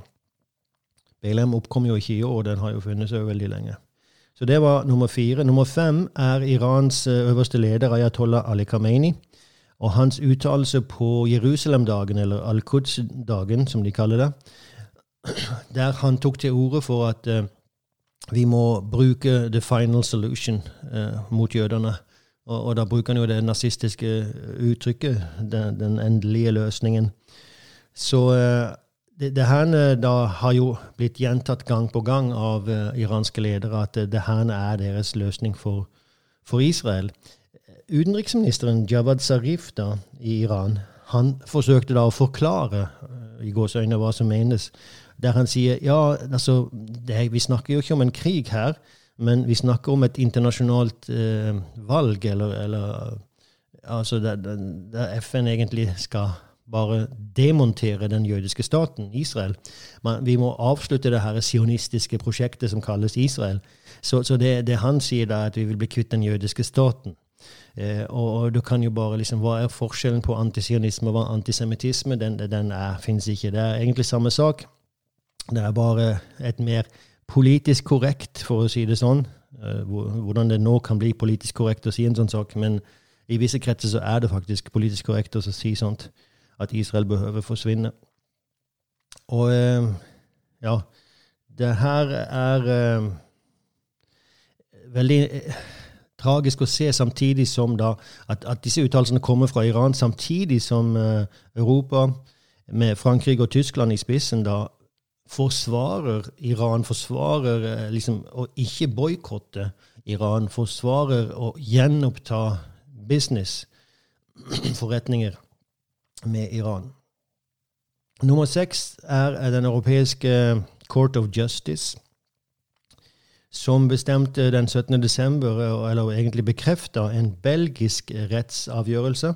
BLM oppkom jo ikke i år, den har jo funnes òg veldig lenge. Så det var nummer fire. Nummer fem er Irans eh, øverste leder, Ayatollah Ali Khamenei. Og hans uttalelse på Jerusalem-dagen, eller Al-Quds-dagen, som de kaller det, der han tok til orde for at uh, vi må bruke the final solution uh, mot jødene. Og, og, da bruker han jo det nazistiske uttrykket, den, den endelige løsningen. Så uh, det, det her da har jo blitt gjentatt gang på gang av iranske ledere at det her er deres løsning for, for Israel utenriksministeren Javad Zarif da, i Iran han forsøkte da å forklare uh, i gåsøgne, hva som menes, der han sier ja, altså, det, vi snakker jo ikke om en krig her, men vi snakker om et internasjonalt eh, valg, eller, eller altså der, der, FN egentlig skal bare demontere den jødiske staten, Israel. Men vi må avslutte det her sionistiske prosjektet som kalles Israel. Så, så det, det, han sier, da, er at vi vil bli kvitt den jødiske staten. Eh, og, og, du kan jo bare liksom, Hva er forskjellen på antisionisme og antisemittisme? Den, den fins ikke. Det er egentlig samme sak. Det er bare et mer politisk korrekt, for å si det sånn. Eh, hvordan det nå kan bli politisk korrekt å si en sånn sak. Men i visse kretser så er det faktisk politisk korrekt å si sånt. At Israel behøver forsvinne. Og eh, ja Det her er eh, veldig tragisk å se samtidig som da at, at disse uttalelsene kommer fra Iran, samtidig som uh, Europa, med Frankrike og Tyskland i spissen, da forsvarer Iran, forsvarer uh, liksom å ikke boikotte Iran, forsvarer å gjenoppta business, forretninger, med Iran. Nummer seks er Den europeiske Court of Justice, som bestemte den 17. desember, eller egentlig bekrefta, en belgisk rettsavgjørelse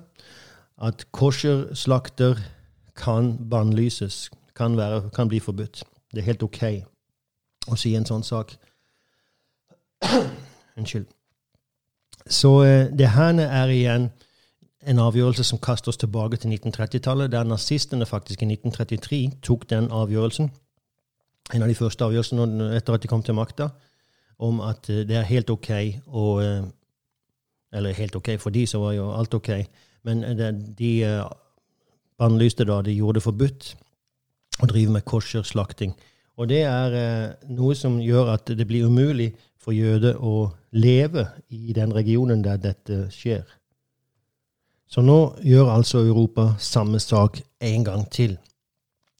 at kosherslakter kan bannlyses, kan, kan bli forbudt. Det er helt OK å si en sånn sak. Unnskyld. Så eh, det her er igjen en avgjørelse som kaster oss tilbake til 1930-tallet, der nazistene faktisk i 1933 tok den avgjørelsen, en av de første avgjørelsene etter at de kom til makta, om at eh, det er helt OK å eh, Eller helt OK, for de så var jo alt OK, men det, de bannlyste da, de gjorde det forbudt å drive med kosherslakting. Og det er noe som gjør at det blir umulig for jøder å leve i den regionen der dette skjer. Så nå gjør altså Europa samme sak en gang til.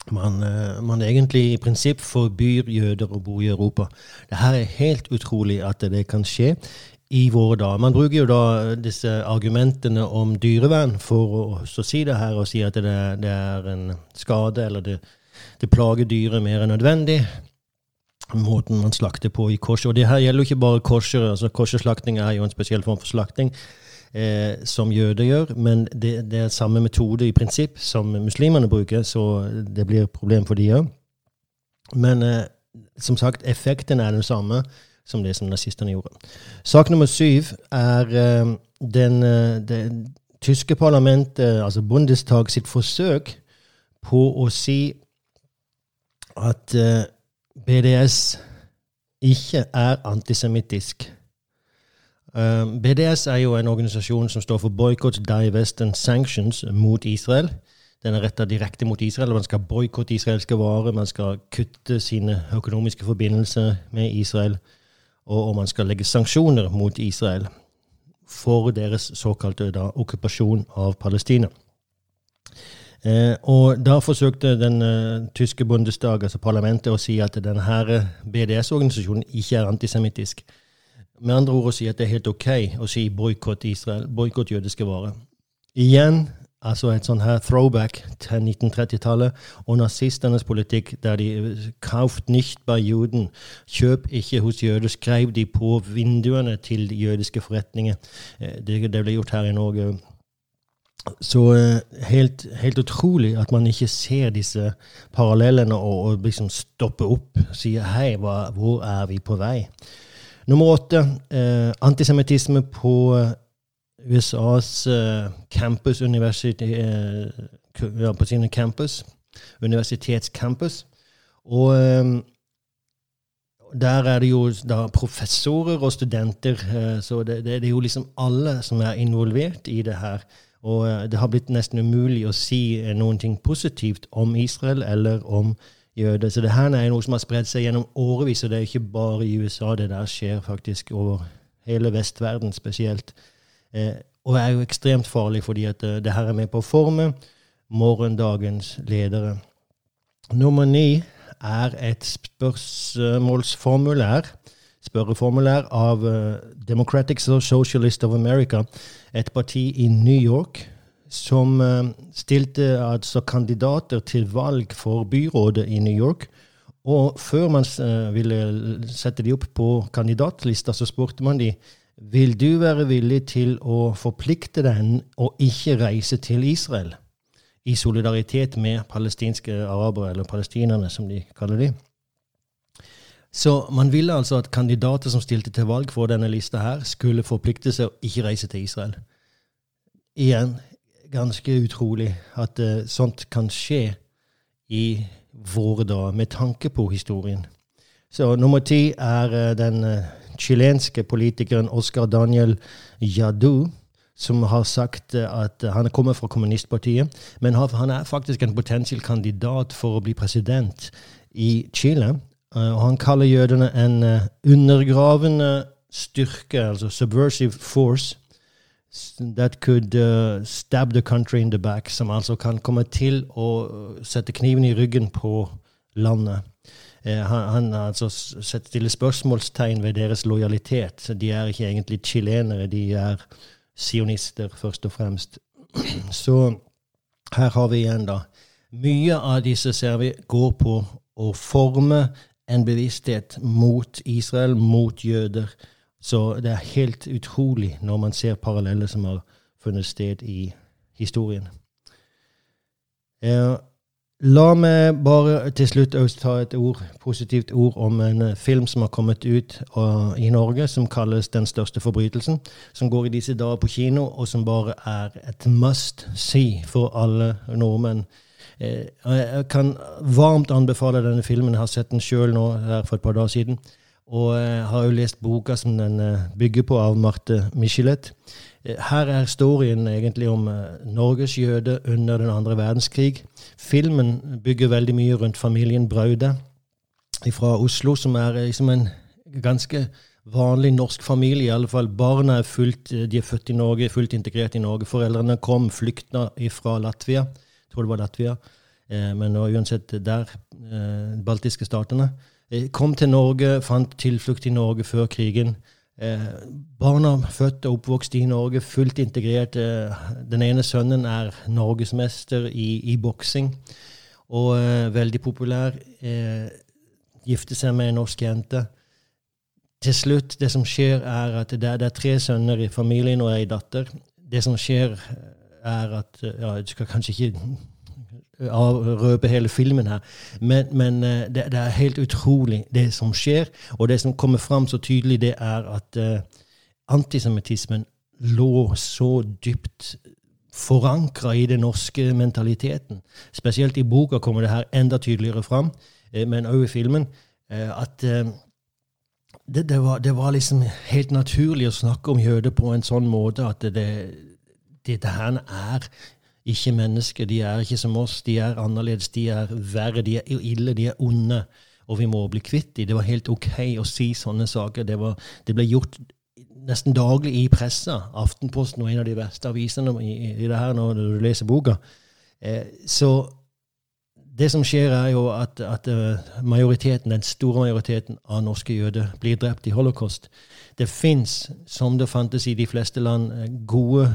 Man, eh, man egentlig i prinsipp forbyr jøder å bo i Europa. Det her er helt utrolig at det kan skje i våre dager. Man bruker jo da disse argumentene om dyrevern for å si det her og si at det, det er en skade, eller det, det plager dyret mer enn nødvendig. Måten man slakter på i kors. Og det her gjelder jo ikke bare korser. altså Korserslakting er jo en spesiell form for slakting eh, som jøder gjør, men det, det, er samme metode i prinsipp som muslimene bruker, så det blir et problem for de òg. Men eh, som sagt, effekten er den samme som det som nazistene gjorde. Sak nummer syv er eh, den, eh, det tyske parlamentet, altså Bundestag, sitt forsøk på å si at eh, BDS ikke er antisemittisk. Um, BDS er jo en organisasjon som står for Boycott, Divest and Sanctions mot Israel. Den er retta direkte mot Israel. Man skal boikotte israelske varer, man skal kutte sine økonomiske forbindelser med Israel, og, man skal legge sanksjoner mot Israel for deres såkalte da, okkupasjon av Palestina. Eh, og da forsøkte den eh, tyske Bundestag, altså parlamentet, å si at denne BDS-organisasjonen ikke er antisemittisk. Med andre ord å si at det er helt OK å si boikott Israel, boikott jødiske varer. Igjen altså et sånn her throwback til 1930-tallet og nazistenes politikk, der de 'kauft nicht bei Juden', kjøp ikke hos jøder, skrev de på vinduene til jødiske forretninger. Eh, det, det ble gjort her i Norge. Så eh, helt, helt, utrolig at man ikke ser disse parallellene og, og liksom stopper opp sier 'hei, hva, hvor er vi på vei'? Nummer åtte eh, antisemittisme på eh, USAs eh, campus, eh, på sine campus, universitetscampus. Og eh, der er det jo professorer og studenter, eh, så det, det, det, er jo liksom alle som er involvert i det her. Og det har blitt nesten umulig å si noen ting positivt om Israel eller om Israel jøder. Så det her er noe som har spredd seg gjennom årevis, og det er ikke bare i USA. Det der skjer faktisk over hele vestverden spesielt. Eh, og er jo ekstremt farlig, fordi at det, eh, det her er med på å forme morgendagens ledere. Nummer ni er et spørsmålsformulær spørreformulær av uh, Democratic Socialist of America, et parti i New York som eh, stilte altså kandidater til valg for byrådet i New York. Og før man eh, ville sette de opp på kandidatlista, så spurte man de vil du være villig til å forplikte den og ikke reise til Israel i solidaritet med palestinske arabere, eller palestinerne, som de kaller de. Så man ville altså at kandidater som stilte til valg for denne lista her, skulle forplikte seg å ikke reise til Israel. Igjen, ganske utrolig at uh, sånt kan skje i våre dager, med tanke på historien. Så nummer ti er uh, den uh, chilenske politikeren Oscar Daniel Jadu, som har sagt at han kommer fra kommunistpartiet, men han er faktisk en potensiell kandidat for å bli president i Chile. Og han kaller jødene en undergravende styrke, altså subversive force, that could uh, stab the country in the back, som altså kan komme til å sette kniven i ryggen på landet. Eh, han, han altså stiller spørsmålstegn ved deres lojalitet. De er ikke egentlig chilenere, de er sionister, først og fremst. Så her har vi igjen, da. Mye av disse ser vi går på å forme en bevissthet mot Israel, mot jøder. Så det er helt utrolig når man ser paralleller som har funnet sted i historien. Eh, La meg bare til slutt også ta et ord, positivt ord om en eh, film som har kommet ut uh, i Norge, som kalles 'Den største forbrytelsen'. Som går i disse dager på kino, og som bare er et must see for alle nordmenn. Eh, jeg kan varmt anbefale denne filmen. Jeg har sett den sjøl nå her for et par dager siden. Og jeg har jo lest boka som den bygger på, av Marte Michelet. Her er historien egentlig om Norges jøde under den andre verdenskrig. Filmen bygger veldig mye rundt familien Braude fra Oslo, som er liksom en ganske vanlig norsk familie. i alle fall. Barna er fullt, de er født i Norge, fullt integrert i Norge. Foreldrene kom, flykta fra Latvia. Jeg tror det var Latvia, eh, men uansett der. de baltiske statene. Eh, kom til Norge, fant tilflukt i Norge før krigen. Eh, barna født og oppvokst i Norge, fullt integrert. Eh, den ene sønnen er norgesmester i, i boksing og eh, veldig populær. Eh, gifter seg med en norsk jente. Til slutt, det som skjer, er at det det er tre sønner i familien og ei datter. Det som skjer, er at ja, Du skal kanskje ikke røpe hele filmen her. Men, men eh, det, det, er helt utrolig, det som skjer. Og det som kommer fram så tydelig, det er at uh, antisemittismen lå så dypt forankra i den norske mentaliteten. Spesielt i boka kommer det her enda tydeligere fram, uh, men òg i filmen. At det, det, var, det, var, liksom helt naturlig å snakke om jøder på en sånn måte at det, det, det her er ikke mennesker. De er ikke som oss. De er annerledes. De er verre. De er ille. De er onde. Og vi må bli kvitt dem. Det var helt OK å si sånne saker. Det, var, det ble gjort nesten daglig i pressa. Aftenposten var en av de verste avisene i, i det her når du leser boka. Eh, så det som skjer, er jo at, at, eh, majoriteten, den store majoriteten av norske jøder blir drept i holocaust. Det fins, som det fantes i de fleste land, eh, gode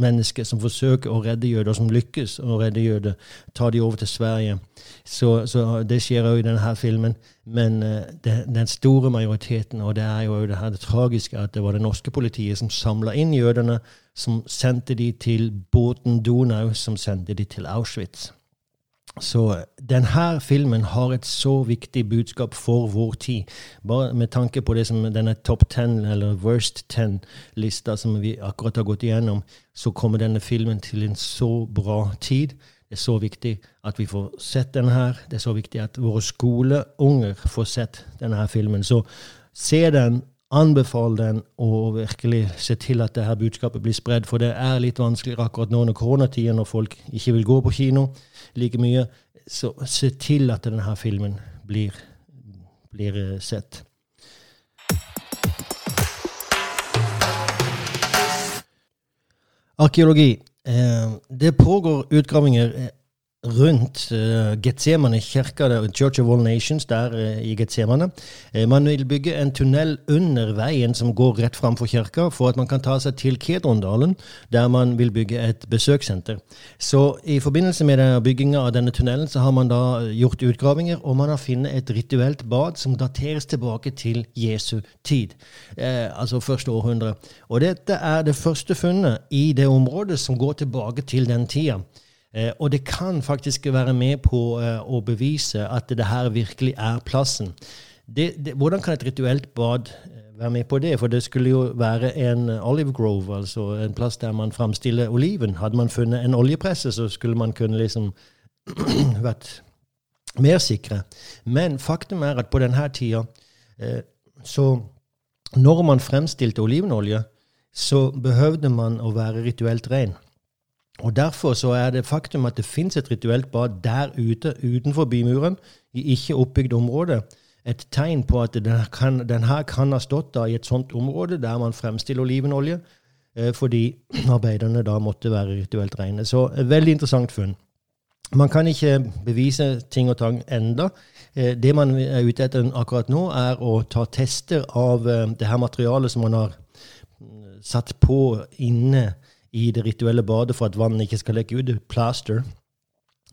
mennesker som forsøker å redde jøder, og som lykkes å redde jøder, tar de over til Sverige. Så, så det skjer òg i denne filmen. Men uh, det, den store majoriteten, og det er jo det her det tragiske, at det var det norske politiet som samla inn jødene, som sendte de til båten Donau, som sendte de til Auschwitz. Så denne filmen har et så viktig budskap for vår tid. Bare med tanke på det som denne top ten, eller worst ten-lista som vi akkurat har gått igjennom, så kommer denne filmen til en så bra tid. Det er så viktig at vi får sett den her. Det er så viktig at våre skoleunger får sett denne filmen. Så se den, anbefale den, og virkelig se til at det her budskapet blir spredd. For det er litt vanskeligere akkurat nå under koronatiden, når folk ikke vil gå på kino like mye. Så se til at denne filmen blir, blir eh, sett. Arkeologi. Eh, det pågår utgravinger eh, rundt uh, Getsemane kirka, Church of All Nations, der uh, i Getsemane. Uh, man vil bygge en tunnel under veien som går rett framfor kirka, for at man kan ta seg til Kedrondalen, der man vil bygge et besøkssenter. Så i forbindelse med bygginga av denne tunnelen så har man da gjort utgravinger, og man har funnet et rituelt bad som dateres tilbake til Jesu tid, altså første århundre. Og dette er det første funnet i det området som går tilbake til den tida. Eh, og det kan faktisk være med på eh, å bevise at det her virkelig er plassen. Det, det, hvordan kan et rituelt bad eh, være med på det? For det skulle jo være en olive grove, altså en plass der man framstiller oliven. Hadde man funnet en oljepresse, så skulle man kunne liksom vært mer sikre. Men faktum er at på denne tida så Når man fremstilte olivenolje, så behøvde man å være rituelt ren. Og Derfor så er det faktum at det fins et rituelt bad der ute utenfor bymuren, i ikke oppbygd område, et tegn på at den kan, den kan ha stått da i et sånt område der man fremstiller olivenolje, eh, fordi arbeiderne da måtte være rituelt rene. Så eh, veldig interessant funn. Man kan ikke bevise ting og tang enda. Eh, det man er ute etter akkurat nå, er å ta tester av det her materialet som man har mm, satt på inne i det rituelle badet for at vannet ikke skal leke ut. Plaster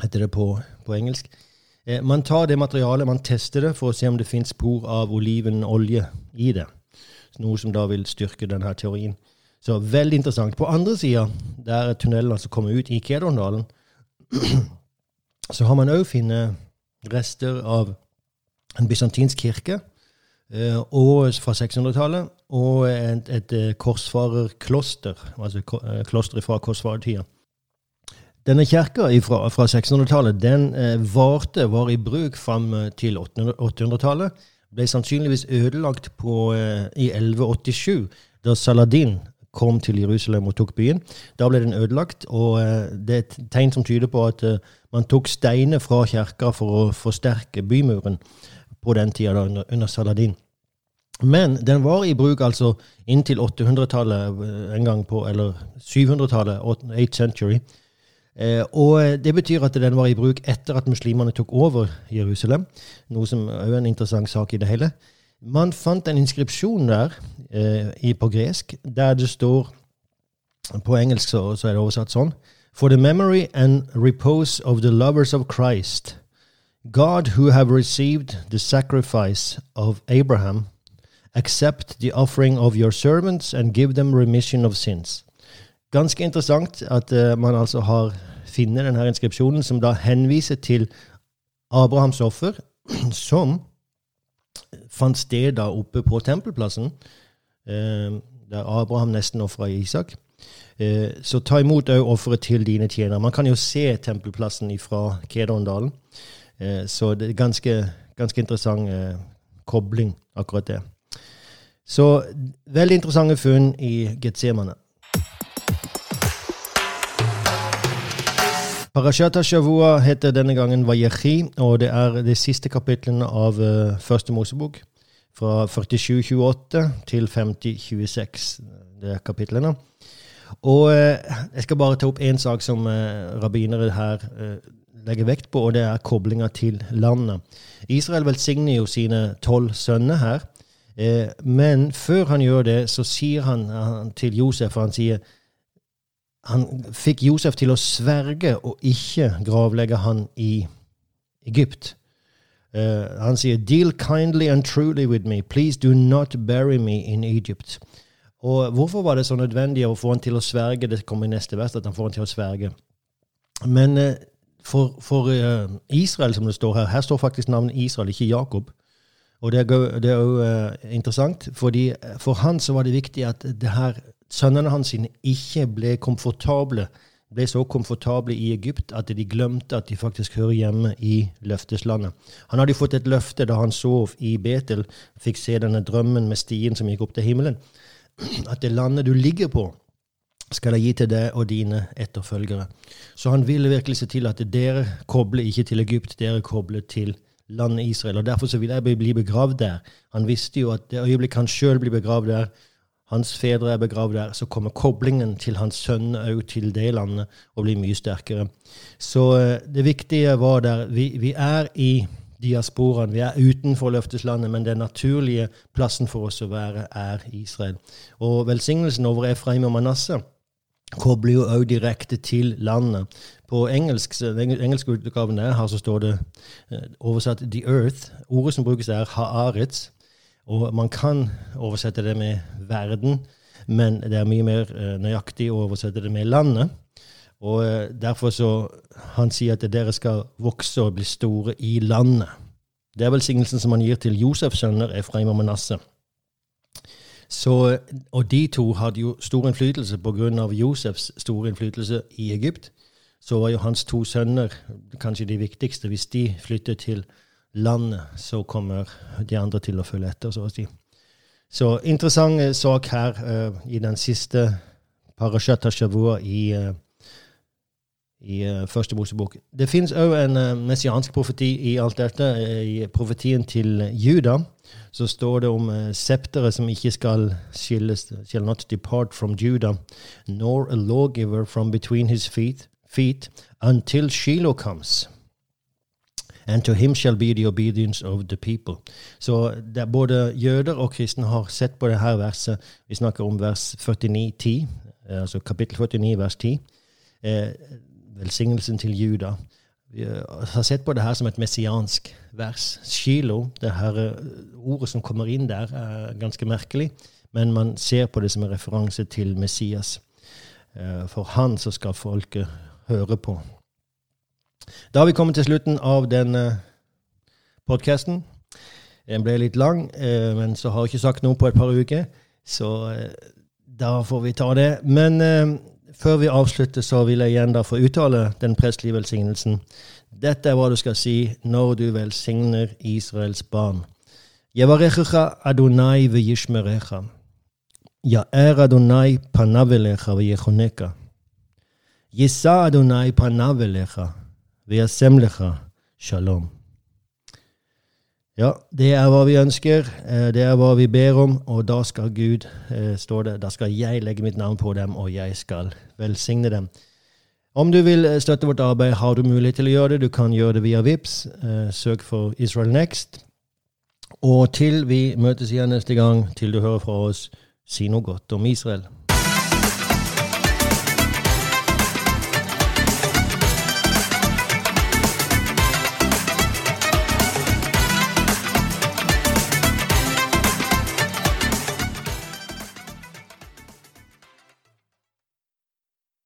heter det på, på engelsk. Eh, man tar det materialet, man tester det for å se om det fins spor av olivenolje i det. Noe som da vil styrke denne teorien. Så veldig interessant. På andre sida, der tunnelen altså kommer ut i Kedondalen, så har man òg funnet rester av en bysantinsk kirke og fra 600-tallet og et, et eh, korsfarerkloster, altså klosteret fra korsfarertida. Denne kirka fra, fra 600-tallet den eh, varte, var i bruk fram eh, til 800-tallet. Ble sannsynligvis ødelagt på, eh, i 1187, da Saladin kom til Jerusalem og tok byen. Da ble den ødelagt, og eh, det er et tegn som tyder på at eh, man tok steiner fra kirka for å forsterke bymuren på den tida, under, under Saladin. Men den var i bruk altså inntil 800-tallet eh, en gang på, eller 700-tallet, 8th century. Eh, og Det betyr at den var i bruk etter at muslimene tok over Jerusalem, noe som er en interessant sak i det hele. Man fant en inskripsjon der eh, på gresk der det står På engelsk så, så er det oversatt sånn For the memory and repose of the lovers of Christ, God who have received the sacrifice of Abraham, accept the offering of your servants and give them remission of sins. Ganske interessant at uh, man altså har funnet denne inskripsjonen, som da henviser til Abrahams offer, som fant sted da oppe på tempelplassen, uh, der Abraham nesten ofra Isak. Uh, så ta imot òg offeret til dine tjenere. Man kan jo se tempelplassen fra Kedrondalen, så det er ganske, ganske interessant kobling, akkurat det. Så veldig interessante funn i Getsemane. Parashata Shavua heter denne gangen Vayechi, og det er de siste kapitlene av uh, første Mosebok. Fra 47.28 til 50.26, det er kapitlene. Og jeg skal bare ta opp én sak som rabbinere her legger vekt på, og det er koblinga til landet. Israel velsigner jo sine tolv sønner her, men før han gjør det, så sier han, han til Josef, han sier han fikk Josef til å sverge og ikke gravlegge han i Egypt. Uh, han sier, 'Deal kindly and truly with me. Please do not bury me in Egypt'. Og Hvorfor var det så nødvendig å få han til å sverge? Det kommer i neste vers, at han får han til å sverge. Men uh, for, for uh, Israel, som det står her Her står faktisk navnet Israel, ikke Jakob. Og det er, er jo interessant, fordi for han så var det viktig at det her sønnene hans ikke ble komfortable, ble så komfortable i Egypt at de glemte at de faktisk hører hjemme i løfteslandet. Han hadde fått et løfte da han sov i Betel, fikk se denne drømmen med stien som gikk opp til himmelen, at det landet du ligger på, skal jeg gi til deg og dine etterfølgere. Så han ville virkelig se til at dere kobler ikke til Egypt, dere kobler til landet Israel. Og Derfor så vil jeg bli begravd der. Han visste jo at det øyeblikket han sjøl blir begravd der, hans fedre er begravd der, så kommer koblingen til hans sønn òg til det landet og blir mye sterkere. Så eh, det viktige var der Vi, vi er i diasporaen, vi er utenfor løfteslandet, men den naturlige plassen for oss å være er Israel. Og velsignelsen over Efraim og Manasseh kobler jo òg direkte til landet. På engelsk, den engelske utgaven der her så står det eh, oversatt 'the earth'. Ordet som brukes, er 'haaretz'. Og man kan oversette det med verden, men det er mye mer uh, nøyaktig å oversette det med landet. Og uh, derfor så Han sier at dere skal vokse og bli store i landet. Det er velsignelsen som han gir til Josefs sønner, Efraim og Manasseh. Så, og de to hadde jo stor innflytelse pga. Josefs store innflytelse i Egypt. Så var jo hans to sønner kanskje de viktigste. Hvis de flytter til landet, så kommer de andre til å følge etter, så å si. Så interessant sak her uh, i den siste Parashat hashavua i, uh, i uh, første Mosebok. Det fins òg en messiansk profeti i alt dette. I profetien til Juda så står det om uh, septeret som ikke skal skilles, shall not depart from Judah, nor a lawgiver from between his feet, feet until Shiloh comes. And to him shall be the obedience of the people. Så både jøder og kristne har sett på dette verset. Vi snakker om vers 49, 10, altså kapittel 49, vers 10. Eh, velsignelsen til Juda. Vi har sett på det her som et messiansk vers. Shilo, det her eh, ordet som kommer inn der, er ganske merkelig, men man ser på det som en referanse til Messias. Eh, for han så skal folket høre på. Da har vi kommet til slutten av denne podkasten. Den ble litt lang, eh, men så har jeg ikke sagt noe på et par uker, så da får vi ta det. Men før vi avslutter, så vil jeg igjen da få uttale den prestelige velsignelsen. Dette er hva du skal si når du velsigner Israels barn. Yevarechecha Adonai v'yishmerecha. Ya'er Adonai panavelecha v'yechoneka. Yisa Adonai panavelecha v'yasemlecha shalom. Ja, det er hva vi ønsker, eh, det er hva vi ber om, og da skal Gud, eh, står det, da skal jeg legge mitt navn på dem, og jeg skal velsigne dem. Om du vil eh, støtte vårt arbeid, har du mulighet til å gjøre det. Du kan gjøre det via VIPS. Søk for Israel Next. Og til vi møtes igjen neste gang, til du hører fra oss, si noe godt om Israel.